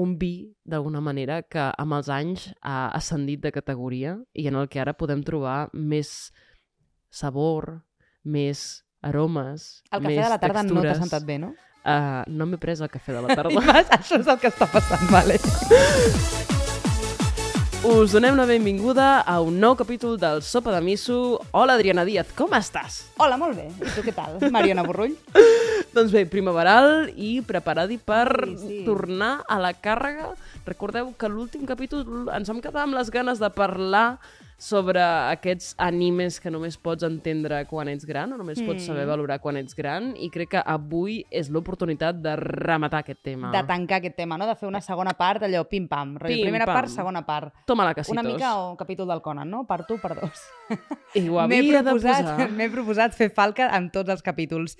un vi, d'alguna manera, que amb els anys ha ascendit de categoria i en el que ara podem trobar més sabor, més aromes, El cafè més de la tarda no t'ha textures. sentat bé, no? Uh, no m'he pres el cafè de la tarda. Això és el que està passant, vale. Us donem la benvinguda a un nou capítol del Sopa de Miso. Hola, Adriana Díaz, com estàs? Hola, molt bé. I tu què tal, Mariona Borrull? Doncs bé, primaveral i preparadi per Ai, sí. tornar a la càrrega. Recordeu que l'últim capítol ens vam quedar amb les ganes de parlar sobre aquests animes que només pots entendre quan ets gran o només mm. pots saber valorar quan ets gran i crec que avui és l'oportunitat de rematar aquest tema. De tancar aquest tema, no? De fer una segona part, allò, pim-pam. Pim, Primera pam. part, segona part. Toma-la, casitos. Una mica o capítol del Conan, no? Per tu, per dos. I ho havia de proposat, posar. m'he proposat fer falca en tots els capítols.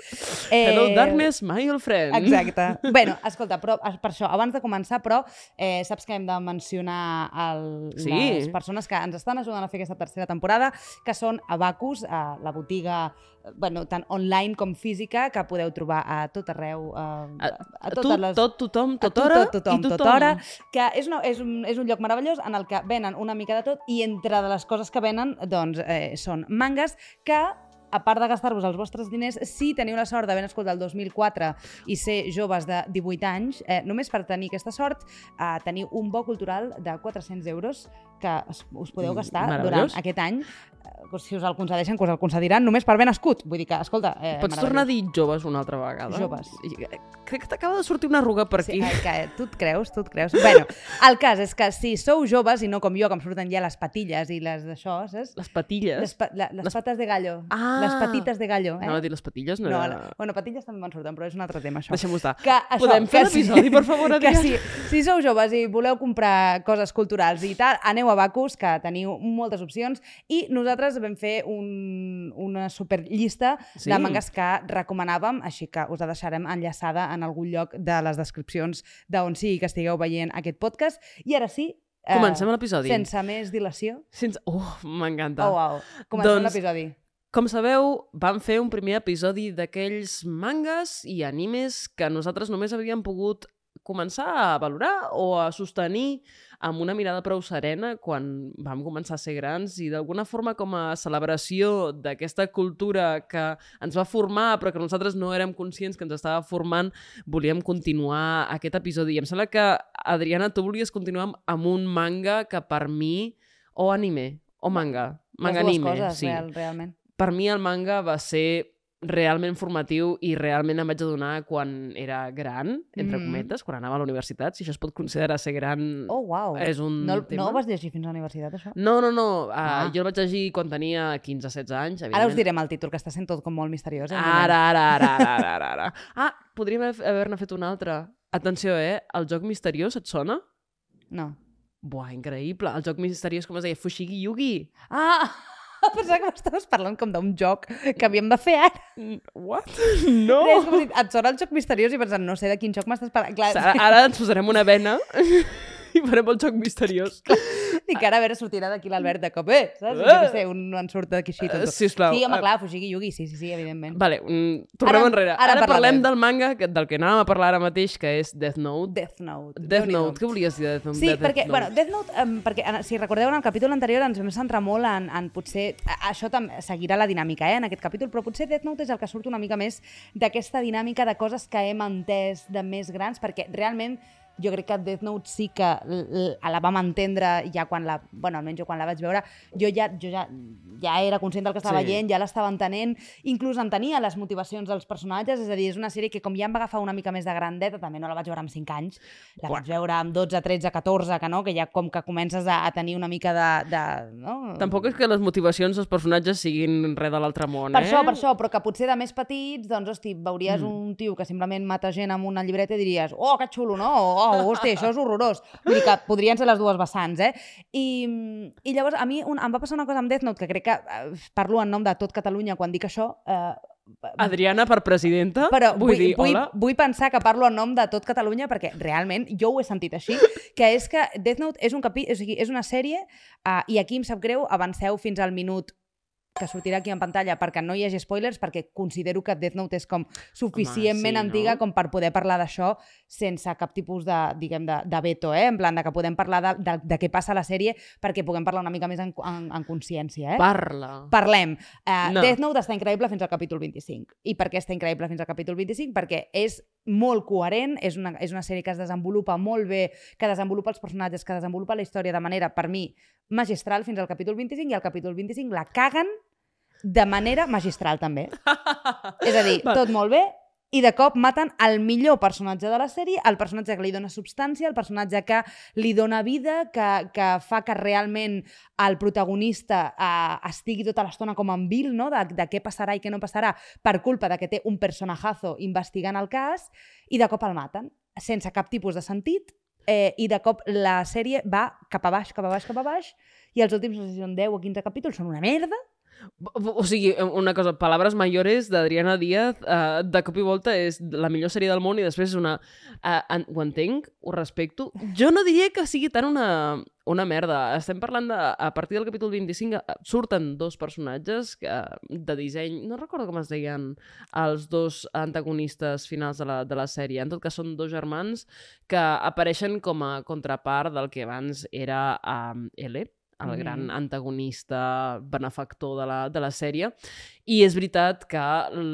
Hello, Eh, darkness, my old friend. Exacte. bueno, escolta, però eh, per això, abans de començar, però, eh, saps que hem de mencionar el, Sí. les persones que ens estan ajudant a fer aquesta tercera temporada, que són Abacus, a la botiga eh, bueno, tant online com física, que podeu trobar a tot arreu, a, A, a tu, totes les... tot, tothom, a tot tu, hora tot, tothom, i tothom. tot hora, que és, una, és, un, és un lloc meravellós en el que venen una mica de tot i entre de les coses que venen doncs, eh, són mangas que a part de gastar-vos els vostres diners, si teniu la sort d'haver nascut el 2004 i ser joves de 18 anys, eh, només per tenir aquesta sort, eh, teniu un bo cultural de 400 euros que us podeu Mm, gastar durant aquest any. Eh, si us el concedeixen, que us el concediran només per haver nascut. Vull dir que, escolta... Eh, Pots tornar a dir joves una altra vegada? Joves. I, eh, crec que t'acaba de sortir una arruga per aquí. Sí, que, tu et creus, tu et creus. Bueno, el cas és que si sou joves i no com jo, que em surten ja les patilles i les d'això, saps? Les patilles. Les, pa la, les, Les- pates de gallo. Ah! Les patites de gallo, eh? A dir les patilles, no, no, era... la- bueno, patilles també me'n surten, però és un altre tema, això. Deixem-ho estar. Que això, Podem fer que sí- l'episodi, per favor, que Adrià? si, si sou joves i voleu comprar coses culturals i tal, aneu a Bacus, que teniu moltes opcions, i nosaltres vam fer un, una superllista Sí. de mangas que recomanàvem, així que us la deixarem enllaçada en algun lloc de les descripcions d'on sigui que estigueu veient aquest podcast. I ara sí... eh, Comencem l'episodi. Sense més dilació. Sense... Oh, m'encanta. Oh, wow. Comencem Doncs- l'episodi. Com sabeu, vam fer un primer episodi d'aquells mangas i animes que nosaltres només havíem pogut començar a valorar o a sostenir amb una mirada prou serena quan vam començar a ser grans i d'alguna forma com a celebració d'aquesta cultura que ens va formar però que nosaltres no érem conscients que ens estava formant, volíem continuar aquest episodi. I em sembla que, Adriana, tu volies continuar amb, un manga que per mi, o anime, o manga, manga anime, coses, sí. real, realment. Per mi el manga va ser realment formatiu i realment em vaig adonar quan era gran, entre Mm. cometes, quan anava a la universitat, si això es pot considerar ser gran, Oh, wow. és un no, tema. no ho vas llegir fins a la universitat, això? No, no, no. Uh, Ah. Jo el vaig llegir quan tenia 15-16 anys. Ara us direm el títol, que està sent tot com molt misteriós. Eh? Ara, ara, ara, ara, ara, ara, ara. Ah, podríem haver- haver-ne fet un altre. Atenció, eh? El joc misteriós, et sona? No. Buah, increïble. El joc misteriós, com es deia? Fushigi Yugi. Ah! Pensava que m'estaves parlant com d'un joc que havíem de fer ara. What? No! És com si et sona el joc misteriós i pensant, no sé de quin joc m'estàs parlant. Clar, Ara, ara ens posarem una vena i farem el joc misteriós. I que ara a veure sortirà d'aquí l'Albert de cop, eh? Saps? Jo què sé, un en surt d'aquí així. Eh, Tonto. sisplau. Sí, home, Eh, clar, Fujigi Yugi, sí, sí, sí, evidentment. Vale, mm, tornem Ara- enrere. ara Ara, parlem del manga que- del que anàvem a parlar ara mateix, que és Death Note. Death Note. Death. Note, què volies dir de Death Note? Sí, de Death perquè, Note? bueno, Death Note, um, perquè si recordeu en el capítol anterior ens vam centrar molt en, en potser, a- això també seguirà la dinàmica eh, en aquest capítol, però potser Death Note és el que surt una mica més d'aquesta dinàmica de coses que hem entès de més grans, perquè realment jo crec que Death Note sí que la vam entendre ja quan la, bueno, almenys jo quan la vaig veure, jo ja, jo ja, ja era conscient del que estava Sí. veient, ja l'estava entenent, inclús entenia les motivacions dels personatges, és a dir, és una sèrie que com ja em va agafar una mica més de grandeta, també no la vaig veure amb 5 anys, la Buah. vaig veure amb 12, 13, 14, que no, que ja com que comences a, a tenir una mica de... de no? Tampoc és que les motivacions dels personatges siguin res de l'altre món, Per eh? això, per això, però que potser de més petits, doncs, hosti, veuries Mm. un tio que simplement mata gent amb una llibreta i diries, oh, que xulo, no? Oh, hosti, això és horrorós. Vull dir que podrien ser les dues vessants, eh? I, i llavors, a mi un, em va passar una cosa amb Death Note, que crec que eh, parlo en nom de tot Catalunya quan dic això, eh, Adriana per presidenta? però vull, dir, vull, hola? vull pensar que parlo en nom de tot Catalunya perquè realment jo ho he sentit així, que és que Death Note és, un capi o sigui, és una sèrie uh, i aquí em sap greu, avanceu fins al minut que sortirà aquí en pantalla perquè no hi hagi spoilers, perquè considero que Death Note és com suficientment sí, antiga no? com per poder parlar d'això sense cap tipus de, diguem, de, de veto, eh? En plan, de que podem parlar de, de, de què passa a la sèrie perquè puguem parlar una mica més en, en, en consciència, eh? Parla. Parlem. Uh, No. Death Note està increïble fins al capítol 25. I per què està increïble fins al capítol 25? Perquè és molt coherent, és una, és una sèrie que es desenvolupa molt bé, que desenvolupa els personatges, que desenvolupa la història de manera, per mi, magistral fins al capítol 25 i al capítol 25 la caguen de manera magistral també. És a dir, tot molt bé, i de cop maten el millor personatge de la sèrie, el personatge que li dona substància, el personatge que li dona vida, que, que fa que realment el protagonista eh, estigui tota l'estona com en vil, no? de, de què passarà i què no passarà, per culpa de que té un personajazo investigant el cas, i de cop el maten, sense cap tipus de sentit, eh, i de cop la sèrie va cap a baix, cap a baix, cap a baix, i els últims, no sé si són 10 o 15 capítols, són una merda, O sigui, una cosa, Palabras Mayores d'Adriana Díaz, uh, de cop i volta és la millor sèrie del món i després és una... Uh, ho entenc, ho respecto. Jo no diria que sigui tant una, una merda. Estem parlant de... A partir del capítol 25 eh, surten dos personatges que, de disseny... No recordo com es deien els dos antagonistes finals de la, de la sèrie. En tot cas, són dos germans que apareixen com a contrapart del que abans era um, L, el Mhm. gran antagonista benefactor de la, de la sèrie. I és veritat que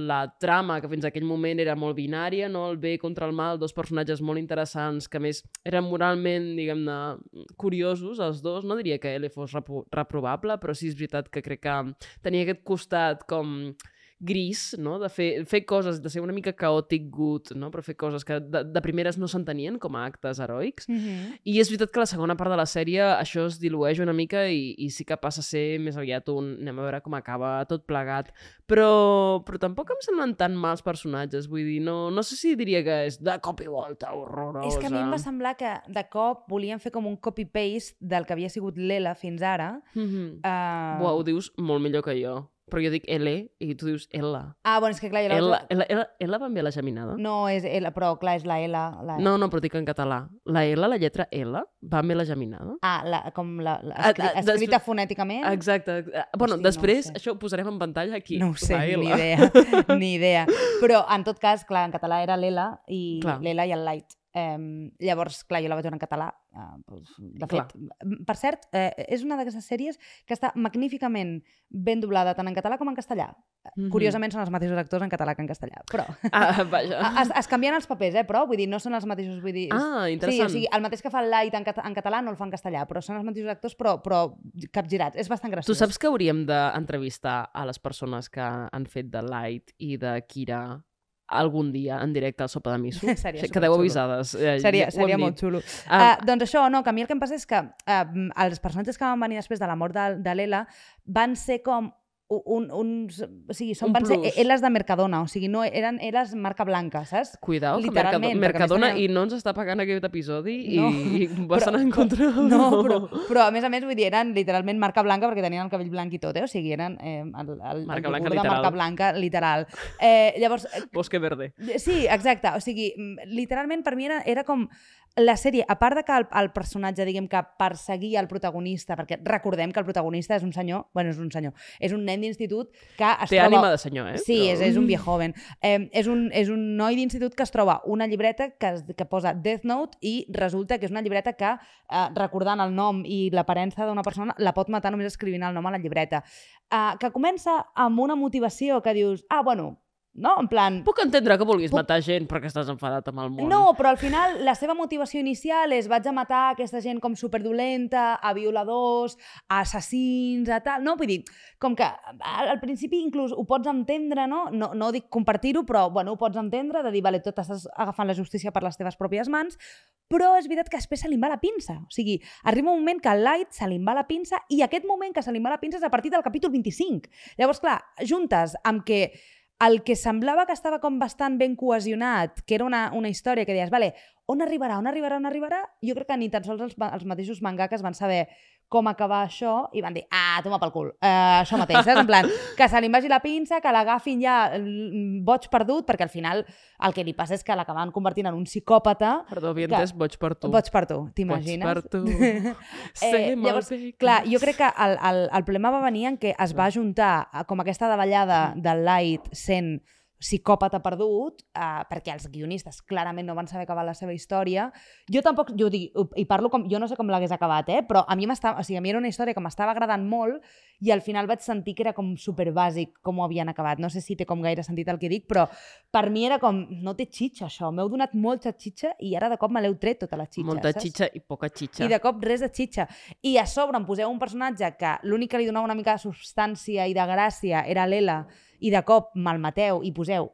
la trama, que fins a aquell moment era molt binària, no? el bé contra el mal, dos personatges molt interessants, que més eren moralment, diguem-ne, curiosos, els dos. No diria que L fos repro reprovable, però sí és veritat que crec que tenia aquest costat com gris, no? de fer, fer coses, de ser una mica chaotic good, no? però fer coses que de, de primeres no s'entenien com a actes heroics. Mm -hmm. I és veritat que la segona part de la sèrie això es dilueix una mica i, i sí que passa a ser més aviat un... Anem a veure com acaba tot plegat. Però, però tampoc em semblen tan mals personatges. Vull dir, no, no sé si diria que és de cop i volta horrorosa. És que a mi em va semblar que de cop volien fer com un copy-paste del que havia sigut l'Ela fins ara. Mm -hmm. Uh... Buah, ho dius molt millor que jo. Però jo dic L i tu dius L. Ah, bueno, és que clar, jo. L, L, L, L va amb la geminada? No, és L, però clar, és la L. La... No, no, però dic en català. La L, la lletra L, va amb la geminada? Ah, la, com la, la Ah, escri... ah, escrita després- fonèticament? Exacte. Eh, Bueno, Hosti, no ho després sé. això ho posarem en pantalla aquí. No ho sé, L. ni idea, ni idea. Però, en tot cas, clar, en català era l'Ela i l'Ela i el Light. Um, llavors, clar, jo la vaig veure en català. Uh, doncs, de Clar. fet, per cert, eh, és una d'aquestes sèries que està magníficament ben doblada tant en català com en castellà. Mhm. Curiosament són els mateixos actors en català que en castellà, però... Ah, vaja. Es, es canvien els papers, eh, però vull dir, no són els mateixos, vull dir... Ah, Sí, interessant. o sigui, el mateix que fa el Light en, cata en català no el fa en castellà, però són els mateixos actors, però, però capgirats. És bastant graciós. Tu saps que hauríem d'entrevistar a les persones que han fet de Light i de Kira algun dia en directe al Sopa de Miso? Seria Quedeu avisades. Eh, Seria, seria molt xulo. Ah, Uh, doncs això, no, que a mi el que em passa és que uh, els personatges que van venir després de la mort de, de l'Ela van ser com un, uns, o sigui, són, Un van ser plus. eles de Mercadona, o sigui, no eren eles marca blanca, saps? Cuidao, que Literalment, Mercado, perquè a més Mercadona tenen- i no ens està pagant aquest episodi No, i, i bastant però- en contra. No, però, però a més a més, vull dir, eren literalment marca blanca perquè tenien el cabell blanc i tot, eh? O sigui, eren eh, el, el, Marca el blanca de marca blanca, literal. Eh, llavors, eh, Bosque verde. Sí, exacte. O sigui, mm, literalment per mi era, era com la sèrie, a part de que el, el personatge, diguem que perseguia el protagonista, perquè recordem que el protagonista és un senyor, bueno, és un senyor, és un nen d'institut que es Té troba... ànima de senyor, eh? Sí, és, és un viejoven. Eh, és, un, és un noi d'institut que es troba una llibreta que, que posa Death Note i resulta que és una llibreta que, eh, recordant el nom i l'aparença d'una persona, la pot matar només escrivint el nom a la llibreta. Eh, que comença amb una motivació que dius, ah, bueno, no? En plan... Puc entendre que vulguis Puc- matar gent perquè estàs enfadat amb el món. No, però al final la seva motivació inicial és vaig a matar aquesta gent com superdolenta, a violadors, a assassins, a tal... No, vull dir, com que al, al principi inclús ho pots entendre, no? No, no dic compartir-ho, però bueno, ho pots entendre, de dir, vale, tu t'estàs agafant la justícia per les teves pròpies mans, però és veritat que després se li va la pinça. O sigui, arriba un moment que el Light se li va la pinça i aquest moment que se li va la pinça és a partir del capítol 25. Llavors, clar, juntes amb que el que semblava que estava com bastant ben cohesionat, que era una, una història que deies, vale, on arribarà, on arribarà, on arribarà? Jo crec que ni tan sols els, els mateixos mangakes van saber com acabar això i van dir, ah, toma pel cul, uh, això mateix, saps? En plan, que se li vagi la pinça, que l'agafin ja mm, boig perdut, perquè al final el que li passa és que l'acaben convertint en un psicòpata Perdó, havia que- entès boig per tu. Boig per tu, Boig t'imagines? per tu. Eh, llavors, que- Clar, jo crec que el, el, el problema va venir en què es va juntar eh, com aquesta davallada del Light sent psicòpata perdut, eh, perquè els guionistes clarament no van saber acabar la seva història. Jo tampoc, jo dic, i parlo com, jo no sé com l'hagués acabat, eh? però a mi, m'estava, o sigui, a mi era una història que m'estava agradant molt i al final vaig sentir que era com superbàsic com ho havien acabat. No sé si té com gaire sentit el que dic, però per mi era com, no té xitxa això, m'heu donat molta xitxa i ara de cop me l'heu tret tota la xitxa. Molta saps? xitxa i poca xitxa. I de cop res de xitxa. I a sobre em poseu un personatge que l'únic que li donava una mica de substància i de gràcia era l'Ela, i de cop me'l mateu i poseu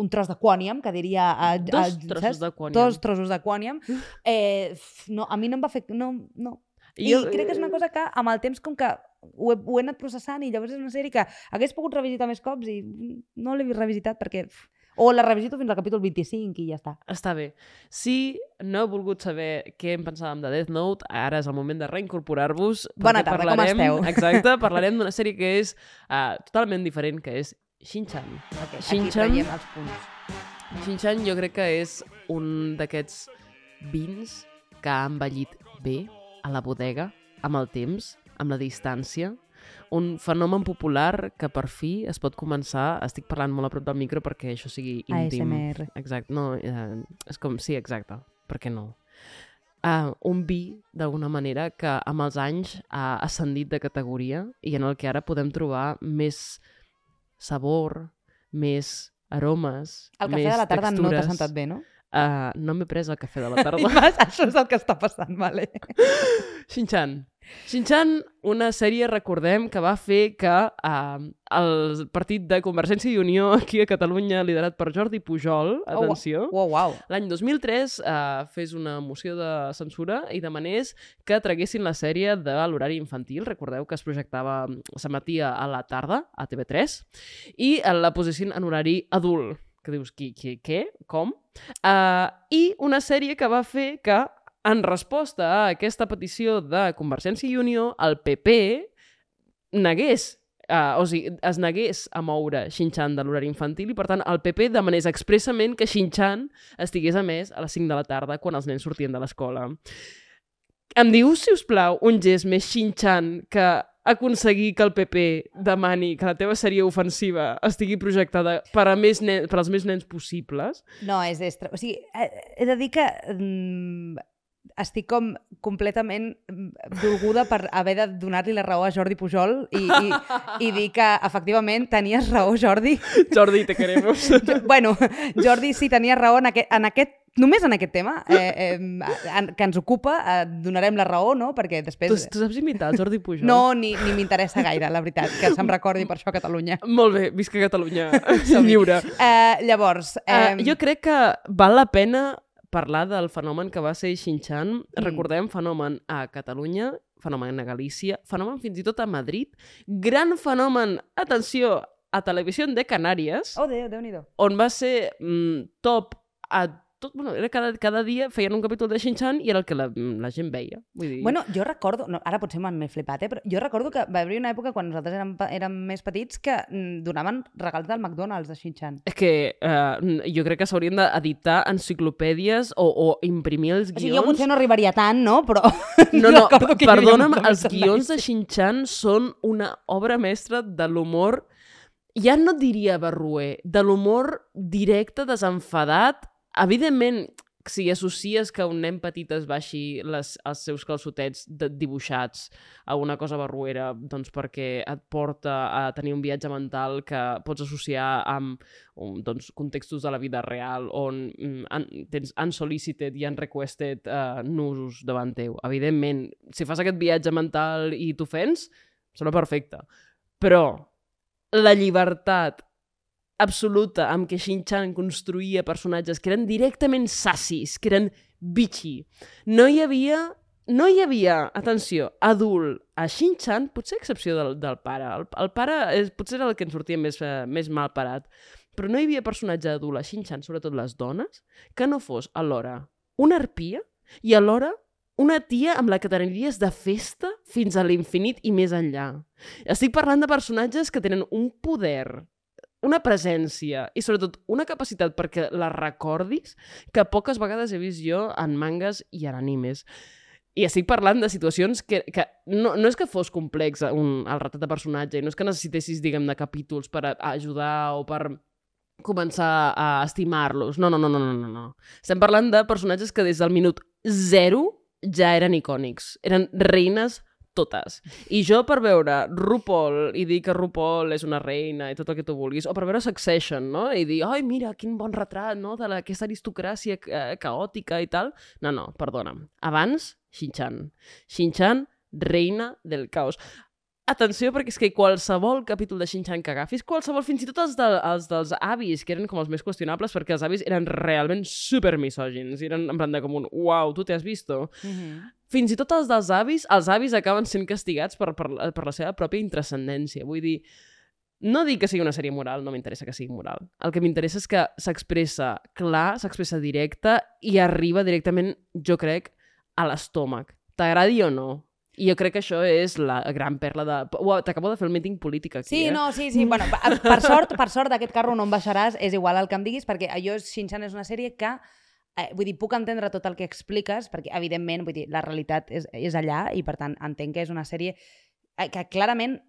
un tros de quòniam, que diria... A, Dos a, trossos saps? de quòniam. Dos trossos de quòniam. Eh, no, a mi no em va fer... No, no. I Jo- crec que és una cosa que amb el temps com que ho he, ho he anat processant i llavors és una sèrie que hagués pogut revisitar més cops i no l'he revisitat perquè... f- O la revisito fins al capítol 25 i ja està. Està bé. Si no heu volgut saber què en pensàvem de Death Note, ara és el moment de reincorporar-vos. Bona tarda, com parlarem- esteu? Exacte, parlarem d'una sèrie que és uh, totalment diferent, que és Shin-Chan. Okay, aquí Shin-chan. traiem els punts. Shin-Chan jo crec que és un d'aquests vins que ha envellit bé a la bodega, amb el temps, amb la distància, un fenomen popular que per fi es pot començar, estic parlant molt a prop del micro perquè això sigui íntim. ASMR. Exacte, no, eh, és com, sí, exacte, per què no? Uh, un vi, d'alguna manera, que amb els anys ha ascendit de categoria i en el que ara podem trobar més sabor, més aromes, El cafè més de la tarda no t'ha textures. sentat bé, no? Uh, no m'he pres el cafè de la I tarda. vas, això és el que està passant, vale? Shin-Chan. Shin-Chan, una sèrie, recordem, que va fer que uh, el partit de Convergència i Unió aquí a Catalunya, liderat per Jordi Pujol, Oh, atenció, Uau, uau. l'any 2003 eh, fes una moció de censura i demanés que traguessin la sèrie de l'horari infantil. Recordeu que es projectava, s'emetia a la tarda, a TV3, i eh, la posessin en horari adult. Que dius, qui, qui, què? Com? Uh, I una sèrie que va fer que, en resposta a aquesta petició de Convergència i Unió, el PP negués Uh, o sigui, es negués a moure Shin-Chan de l'horari infantil i, per tant, el PP demanés expressament que Shin-Chan estigués a més a les 5 de la tarda quan els nens sortien de l'escola. Em dius, si us plau, un gest més Shin-Chan que aconseguir que el PP demani que la teva sèrie ofensiva estigui projectada per, a més nen, per als més nens possibles? No, és extra. O sigui, he de dir que mm, estic com completament mm, dolguda per haver de donar-li la raó a Jordi Pujol i, i, i dir que, efectivament, tenies raó, Jordi. Jordi, te queremos. Jo, bueno, Jordi sí tenia raó en aquest, en aquest només en aquest tema eh, eh, que ens ocupa, eh, donarem la raó, no? Perquè després... tu saps imitar Jordi Pujol? No, ni, ni m'interessa gaire, la veritat, que se'm recordi per això a Catalunya. Molt bé, visca Catalunya lliure. Eh, llavors... Uh, Eh, jo crec que val la pena parlar del fenomen que va ser Shin-Chan. Mm. Recordem, fenomen a Catalunya, fenomen a Galícia, fenomen fins i tot a Madrid, gran fenomen, atenció, a Televisió de Canàries, Oh, Déu, Déu-n'hi-do. on va ser mm, top a tot, bueno, era cada, cada dia feien un capítol de Shin-Chan i era el que la, la gent veia. Vull dir, Bueno, jo recordo, no, ara potser m'he flipat, eh, però jo recordo que va haver una època quan nosaltres érem, érem més petits que mm, donaven regals del McDonald's de Shin-Chan. és que uh, jo crec que s'haurien d'editar enciclopèdies o, o imprimir els O guions. sigui, jo potser no arribaria tant, no? Però No, no, perdona'm, els guions de Shin-Chan són una obra mestra de l'humor, ja no diria barruer, de l'humor directe, desenfadat. Evidentment, si associes que un nen petit es baixi les, els seus calçotets de, dibuixats a una cosa barruera, doncs perquè et porta a tenir un viatge mental que pots associar amb um, doncs, contextos de la vida real on mm, un, tens unsolicited i unrequested uh, nusos davant teu. Evidentment, si fas aquest viatge mental i t'ofens, sembla perfecte. Però la llibertat absoluta amb què Shin-Chan construïa personatges que eren directament sassis, que eren bitchy. No hi havia, no hi havia, atenció, adult a Shin-Chan, potser a excepció del, del pare. El, el pare és, potser era el que ens sortia més, eh, més mal parat. però no hi havia personatge adult a Shin-Chan, sobretot les dones, que no fos alhora una arpia i alhora una tia amb la que t'aniries de festa fins a l'infinit i més enllà. Estic parlant de personatges que tenen un poder, una presència i sobretot una capacitat perquè la recordis que poques vegades he vist jo en mangas i en animes. I estic parlant de situacions que, que no, no és que fos complex un, el retrat de personatge i no és que necessitessis, diguem, de capítols per a, a ajudar o per començar a estimar-los. No, no, no, no, no, no. Estem parlant de personatges que des del minut zero ja eren icònics. Eren reines totes. I jo per veure RuPaul i dir que RuPaul és una reina i tot el que tu vulguis, o per veure Succession, no? I dir, ai, mira, quin bon retrat, no?, de la, aristocràcia eh, caòtica i tal. No, no, perdona'm. Abans, Shin-Chan. Shin-Chan, reina del caos. Atenció, perquè és que qualsevol capítol de Shin-Chan que agafis, qualsevol, fins i tot els, de, els dels avis, que eren com els més qüestionables, perquè els avis eren realment super misògins, eren en plan de com un, uau, tu t'has visto? Mm -hmm. Fins i tot els dels avis, els avis acaben sent castigats per, per, per la seva pròpia intrascendència. Vull dir, no dic que sigui una sèrie moral, no m'interessa que sigui moral. El que m'interessa és que s'expressa clar, s'expressa directe i arriba directament, jo crec, a l'estómac. T'agradi o no, i jo crec que això és la gran perla de... Uau, t'acabo de fer el míting polític aquí, Sí, eh? no, sí, sí. Bueno, per, per sort, per sort d'aquest carro no em baixaràs, és igual el que em diguis, perquè allò, Shin-Chan és una sèrie que eh, vull dir, puc entendre tot el que expliques, perquè, evidentment, vull dir, la realitat és, és allà i, per tant, entenc que és una sèrie eh, que clarament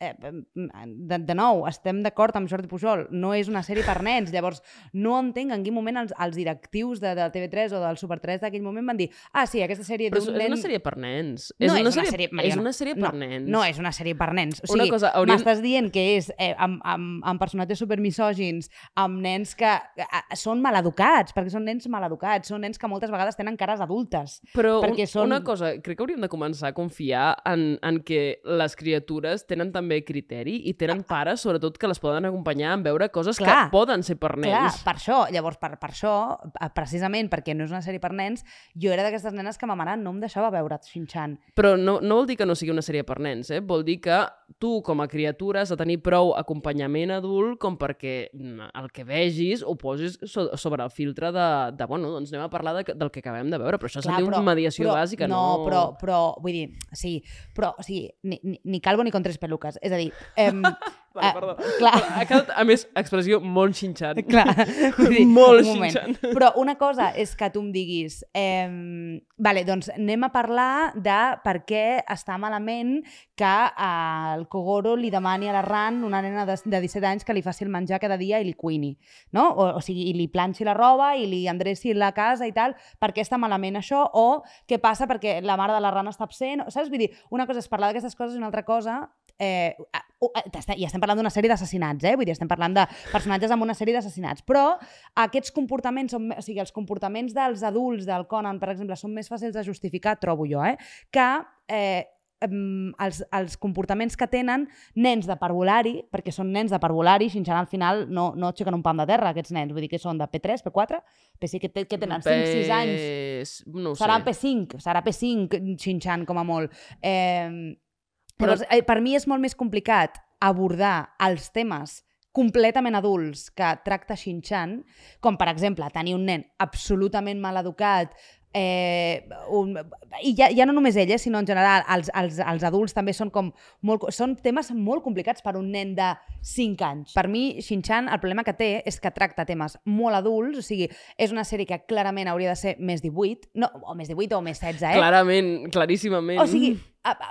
eh, de, de nou, estem d'acord amb Jordi Pujol, no és una sèrie per nens, llavors no entenc en quin moment els, els directius de, de TV3 o del Super 3 d'aquell moment van dir ah, sí, aquesta sèrie Però d'un és nen... una sèrie per nens. No, és, una sèrie, és Mariona, una sèrie per no, nens. No és una sèrie per nens. O Una sigui, cosa, hauríem- m'estàs dient que és eh, amb, amb, amb personatges supermisògins, amb nens que eh, són maleducats, perquè són nens maleducats, són nens que moltes vegades tenen cares adultes. Però un, perquè són- una cosa, crec que hauríem de començar a confiar en, en que les criatures tenen també criteri i tenen pares, sobretot, que les poden acompanyar en veure coses Clar. que poden ser per Clar, nens. per això, llavors, per, per això, eh, precisament perquè no és una sèrie per nens, jo era d'aquestes nenes que ma mare no em deixava veure Shin-Chan. Però no, no vol dir que no sigui una sèrie per nens, eh? Vol dir que tu, com a criatura, has de tenir prou acompanyament adult com perquè mm, el que vegis ho posis so sobre el filtre de, de bueno, doncs anem a parlar de, del que acabem de veure, però això se'n diu mediació però, bàsica, no? no... però, però, vull dir, sí, però, o sigui, ni, ni, ni calvo ni con tres peluques. És a dir, em, Vale, eh, perdó. clar, Ha quedat, a més, expressió molt xinxant. Clar, dir, Molt xinxant. Però una cosa és que tu em diguis, eh, vale, doncs anem a parlar de per què està malament que eh, el Kogoro li demani a la Ran, una nena de, de 17 anys, que li faci el menjar cada dia i li cuini, no? O, o sigui, i li planxi la roba i li endreci la casa i tal, per què està malament això? O què passa perquè la mare de la Ran està absent? Saps? Vull dir, una cosa és parlar d'aquestes coses i una altra cosa eh, i estem parlant d'una sèrie d'assassinats, eh? Vull dir, estem parlant de personatges amb una sèrie d'assassinats. Però aquests comportaments, són, o sigui, els comportaments dels adults del Conan, per exemple, són més fàcils de justificar, trobo jo, eh? Que eh, els, els comportaments que tenen nens de parvulari, perquè són nens de parvulari, Shin-Chan al final no, no aixequen un pam de terra, aquests nens, vull dir que són de P3, P4, P5, que, que tenen 5-6 anys. No Serà sé. P5, serà P5 Shin-Chan com a molt. Eh, Però- llavors, eh, per mi és molt més complicat abordar els temes completament adults que tracta Shin-Chan, com per exemple tenir un nen absolutament mal educat, eh, un, i ja, ja no només ell, eh, sinó en general els, els, els adults també són com molt, són temes molt complicats per un nen de 5 anys. Per mi, Shin-Chan, el problema que té és que tracta temes molt adults, o sigui, és una sèrie que clarament hauria de ser més 18, no, o més 18 o més 16, eh? Clarament, claríssimament. O sigui,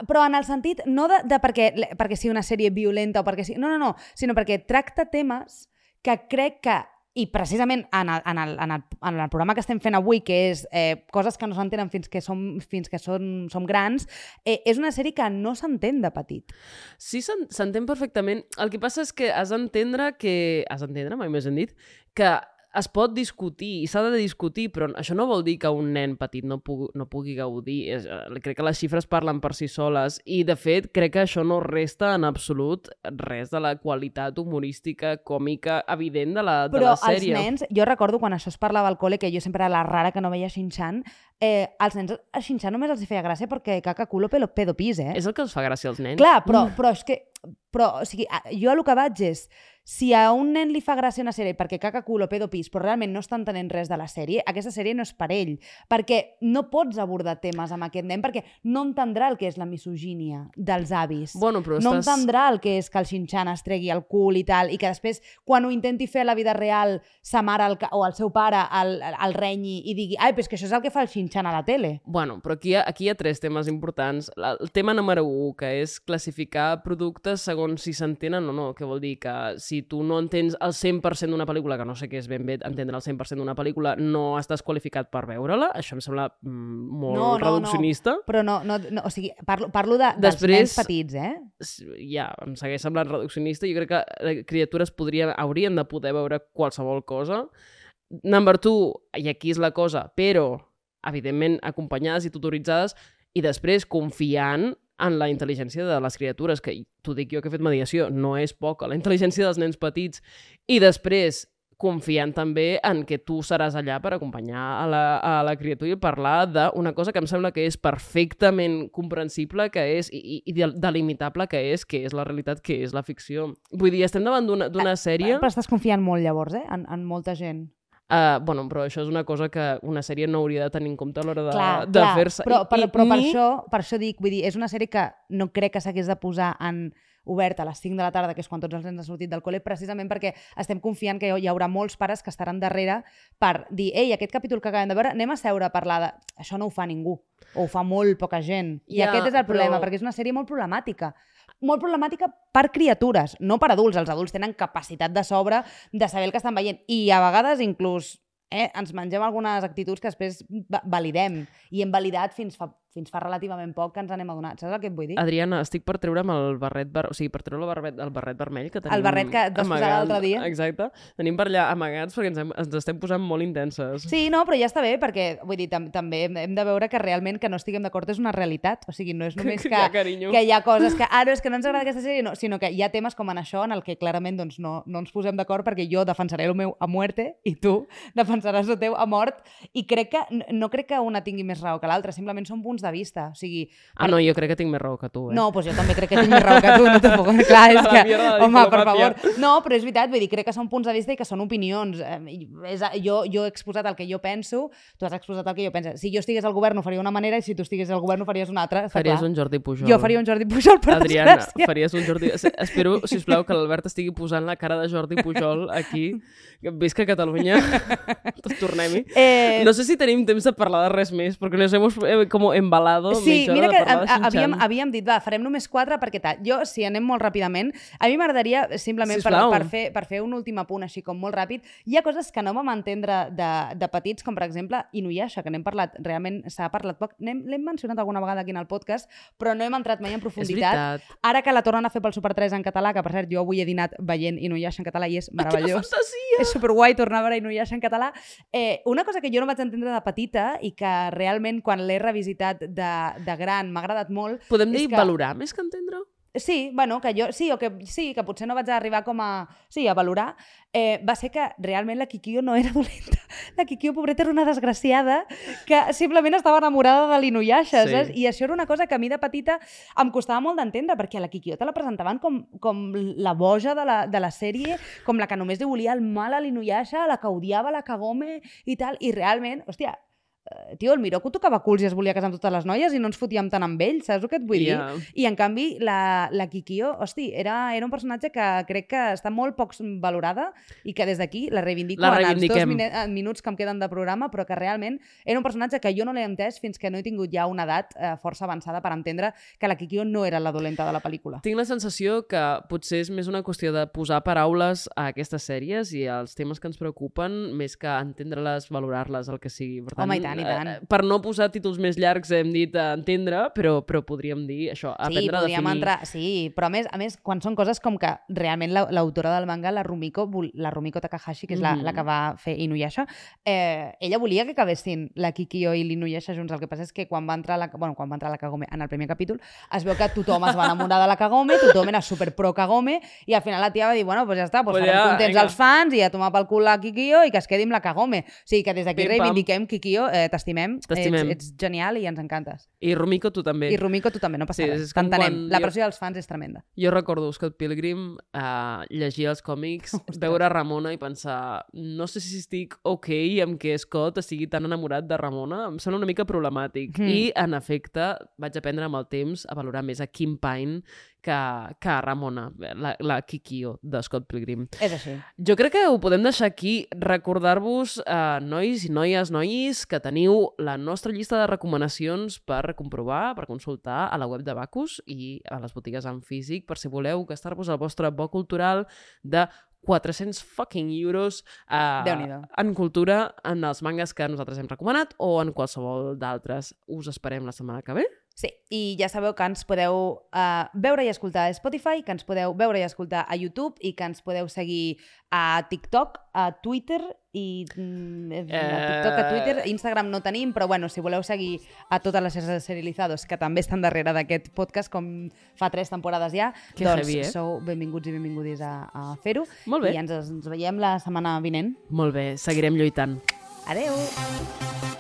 però en el sentit, no de, de perquè, perquè sigui una sèrie violenta o perquè sigui... No, no, no, sinó perquè tracta temes que crec que i precisament en el, en, el, en, el, en el programa que estem fent avui, que és eh, coses que no s'entenen fins que som, fins que som, som grans, eh, és una sèrie que no s'entén de petit. Sí, s'en- s'entén perfectament. El que passa és que has d'entendre que... Has d'entendre, mai més hem dit, que es pot discutir i s'ha de discutir, però això no vol dir que un nen petit no pugui, no pugui gaudir. És, eh, crec que les xifres parlen per si soles i, de fet, crec que això no resta en absolut res de la qualitat humorística, còmica, evident de la, de Però la sèrie. els nens, jo recordo quan això es parlava al col·le, que jo sempre era la rara que no veia Shin-Chan, eh, els nens a Shin-Chan només els feia gràcia perquè caca culo pelo pedo pis, eh? És el que els fa gràcia als nens. Clar, però, però és que però, o sigui, jo lo que vaig és, si a un nen li fa gràcia una sèrie perquè caca culo pedo pis, però realment no està entenent res de la sèrie, aquesta sèrie no és per ell. Perquè no pots abordar temes amb aquest nen, perquè no entendrà el que és la misogínia dels avis. Bueno, però no estàs... entendrà el que és que el Shin-chan es tregui el cul i tal, i que després, quan ho intenti fer a la vida real, sa mare el, o el seu pare el, el renyi i digui ai, però és que això és el que fa el Shin-chan a la tele. Bueno, però aquí hi, ha, aquí hi ha tres temes importants. El tema número 1, que és classificar productes segons si s'entenen o no, que vol dir que si tu no entens el 100% d'una pel·lícula, que no sé què és ben bé entendre el 100% d'una pel·lícula, no estàs qualificat per veure-la, això em sembla mm, molt No, no, no. reduccionista. Però no, no, no o sigui, parlo, parlo de, dels Després- nens petits, eh? Ja, em segueix semblant reduccionista. Jo crec que eh, criatures podrien, haurien de poder veure qualsevol cosa. Number two, i aquí és la cosa, però, evidentment, acompanyades i tutoritzades, i després confiant en la intel·ligència de les criatures, que t'ho dic jo que he fet mediació, no és poca, la intel·ligència dels nens petits, i després confiant també en que tu seràs allà per acompanyar a la, a la criatura i parlar d'una cosa que em sembla que és perfectament comprensible, que és, i, i- i del- delimitable que és, que és la realitat, que és la ficció. Vull dir, estem davant d'una d'una sèrie... Però estàs confiant molt, llavors, eh? En, en molta gent. Uh, bueno, però això és una cosa que una sèrie no hauria de tenir en compte a l'hora de, clar, de fer-se. Però, I- però, i però per, ni- això, per això dic, vull dir, és una sèrie que no crec que s'hagués de posar en obert a les 5 de la tarda, que és quan tots els nens han sortit del col·le, precisament perquè estem confiant que hi haurà molts pares que estaran darrere per dir, ei, aquest capítol que acabem de veure, anem a seure a parlar de... Això no ho fa ningú, o ho fa molt poca gent. I aquest és el problema, però- perquè és una sèrie molt problemàtica molt problemàtica per criatures, no per adults. Els adults tenen capacitat de sobre de saber el que estan veient i a vegades inclús eh, ens mengem algunes actituds que després va- validem i hem validat fins fa, fins fa relativament poc que ens n'hem adonat. Saps el que et vull dir? Adriana, estic per treure'm el barret, ver... o sigui, per treure el barret, el barret vermell que tenim El barret que et vas posar l'altre dia. Exacte. Tenim per allà amagats perquè ens, hem, ens estem posant molt intenses. Sí, no, però ja està bé, perquè vull dir, tam també hem de veure que realment que no estiguem d'acord és una realitat. O sigui, no és només que, Ja, carinyo. que hi ha coses que, ah, no, és que no ens agrada aquesta sèrie, no, sinó que hi ha temes com en això en el que clarament doncs, no, no ens posem d'acord perquè jo defensaré el meu a muerte i tu defensaràs el teu a mort i crec que, no- no crec que una tingui més raó que l'altra, simplement són punts de vista. O sigui, Ah, no, jo crec que tinc més raó que tu, eh? No, doncs jo també crec que tinc més raó que tu, no te puc... Clar, és que... Home, per favor. No, però és veritat, vull dir, crec que són punts de vista i que són opinions. Eh, és, jo, jo he exposat el que jo penso, tu has exposat el que jo penso. Si jo estigués al govern ho faria una manera i si tu estigués al govern ho faries una altra. Faries clar. un Jordi Pujol. Jo faria un Jordi Pujol, per Adriana, desgràcia. faries un Jordi... Espero, si us plau, que l'Albert estigui posant la cara de Jordi Pujol aquí. Visca Catalunya. Tornem-hi. Eh, No sé si tenim temps de parlar de res més, perquè nos hemos eh, como embalado Sí, mitja hora mira de que parlar de a- a- havíem, havíem dit, va, farem només quatre perquè tal. Jo, si anem molt ràpidament, a mi m'agradaria simplement per, per, fer, per fer un últim apunt així com molt ràpid. Hi ha coses que no vam entendre de, de petits, com per exemple Inuyasha, que n'hem parlat, realment s'ha parlat poc. L'hem mencionat alguna vegada aquí en el podcast, però no hem entrat mai en profunditat. Ara que la tornen a fer pel Super 3 en català, que per cert jo avui he dinat veient Inuyasha en català i és Quina meravellós. fantasia! És superguai tornar a veure Inuyasha en català. Eh, una cosa que jo no vaig entendre de petita i que realment quan l'he revisitat de, de gran m'ha agradat molt... Podem dir que- valorar més que entendre? Sí, bueno, que jo, sí, o que, sí, que potser no vaig arribar com a, sí, a valorar, eh, va ser que realment la Kikio no era dolenta. La Kikio, pobreta, era una desgraciada que simplement estava enamorada de l'Inuyasha, Sí. saps? I això era una cosa que a mi de petita em costava molt d'entendre, perquè la Kikio te la presentaven com, com la boja de la, de la sèrie, com la que només li volia el mal a l'Inuyasha, la que odiava la Kagome i tal, i realment, hòstia, tio, el Miroku tocava culs i es volia casar amb totes les noies i no ens fotíem tant amb ell, saps el que et vull dir? Ja. I en canvi, la, la Kikio, hosti, era, era un personatge que crec que està molt poc valorada i que des d'aquí la reivindico La en els dos eh, minuts que em queden de programa, però que realment era un personatge que jo no l'he entès fins que no he tingut ja una edat eh, força avançada per entendre que la Kikio no era la dolenta de la pel·lícula. Tinc la sensació que potser és més una qüestió de posar paraules a aquestes sèries i als temes que ens preocupen, més que entendre-les, valorar-les, el que sigui. Per Home, i tant, i tant. eh, per no posar títols més llargs hem dit eh, entendre, però, però podríem dir això, Sí, aprendre a podríem definir. entrar... Sí, però a més, a més, quan són coses com que realment la- l'autora del manga, la Rumiko, la Rumiko Takahashi, que és la, Mhm. la que va fer Inuyasha, eh, ella volia que acabessin la Kikyo i l'Inuyasha junts. El que passa és que quan va entrar la, bueno, quan va entrar la Kagome en el primer capítol, es veu que tothom es va enamorar de la Kagome, tothom era super pro Kagome, i al final la tia va dir, bueno, pues ja està, pues Pues ja, contents vinga. els fans i a tomar pel cul la Kikyo i que es quedi amb la Kagome. O sigui que des d'aquí reivindiquem Kikyo, eh, t'estimem. T'estimem. Ets, ets genial i ens encantes. I Rumiko, tu també. I Rumiko, tu també, no passa Sí, res. T'entenem. La jo- pressió dels fans és tremenda. Jo recordo Scott Pilgrim, uh, llegir els còmics, veure Ramona i pensar no sé si estic ok amb que Scott estigui tan enamorat de Ramona, em sembla una mica problemàtic. Mm. I, en efecte, vaig aprendre amb el temps a valorar més a Kim Pine que, que Ramona, la, la Kikio de Scott Pilgrim. És així. Jo crec que ho podem deixar aquí. Recordar-vos, eh, nois i noies, nois, que teniu la nostra llista de recomanacions per comprovar, per consultar a la web de Bacus i a les botigues en físic, per si voleu gastar-vos el vostre bo cultural de 400 fucking euros eh, en cultura, en els mangas que nosaltres hem recomanat o en qualsevol d'altres. Us esperem la setmana que ve. Sí, i ja sabeu que ens podeu uh, veure i escoltar a Spotify, que ens podeu veure i escoltar a YouTube i que ens podeu seguir a TikTok, a Twitter i mm, eh... a TikTok, a Twitter, Instagram no tenim, però bueno, si voleu seguir a totes les series serializados que també estan darrere d'aquest podcast, com fa tres temporades ja, Que doncs heavy, eh? sou benvinguts i benvingudis a, a fer-ho. Molt bé. I ens, ens veiem la setmana vinent. Molt bé, seguirem lluitant. Adeu!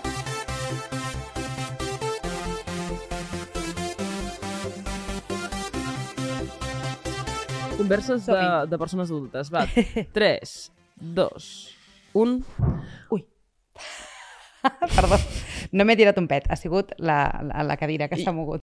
Converses de, de persones adultes. Va, 3, 2, 1... Ui. Perdó, no m'he tirat un pet, ha sigut la, la, la cadira que s'ha mogut.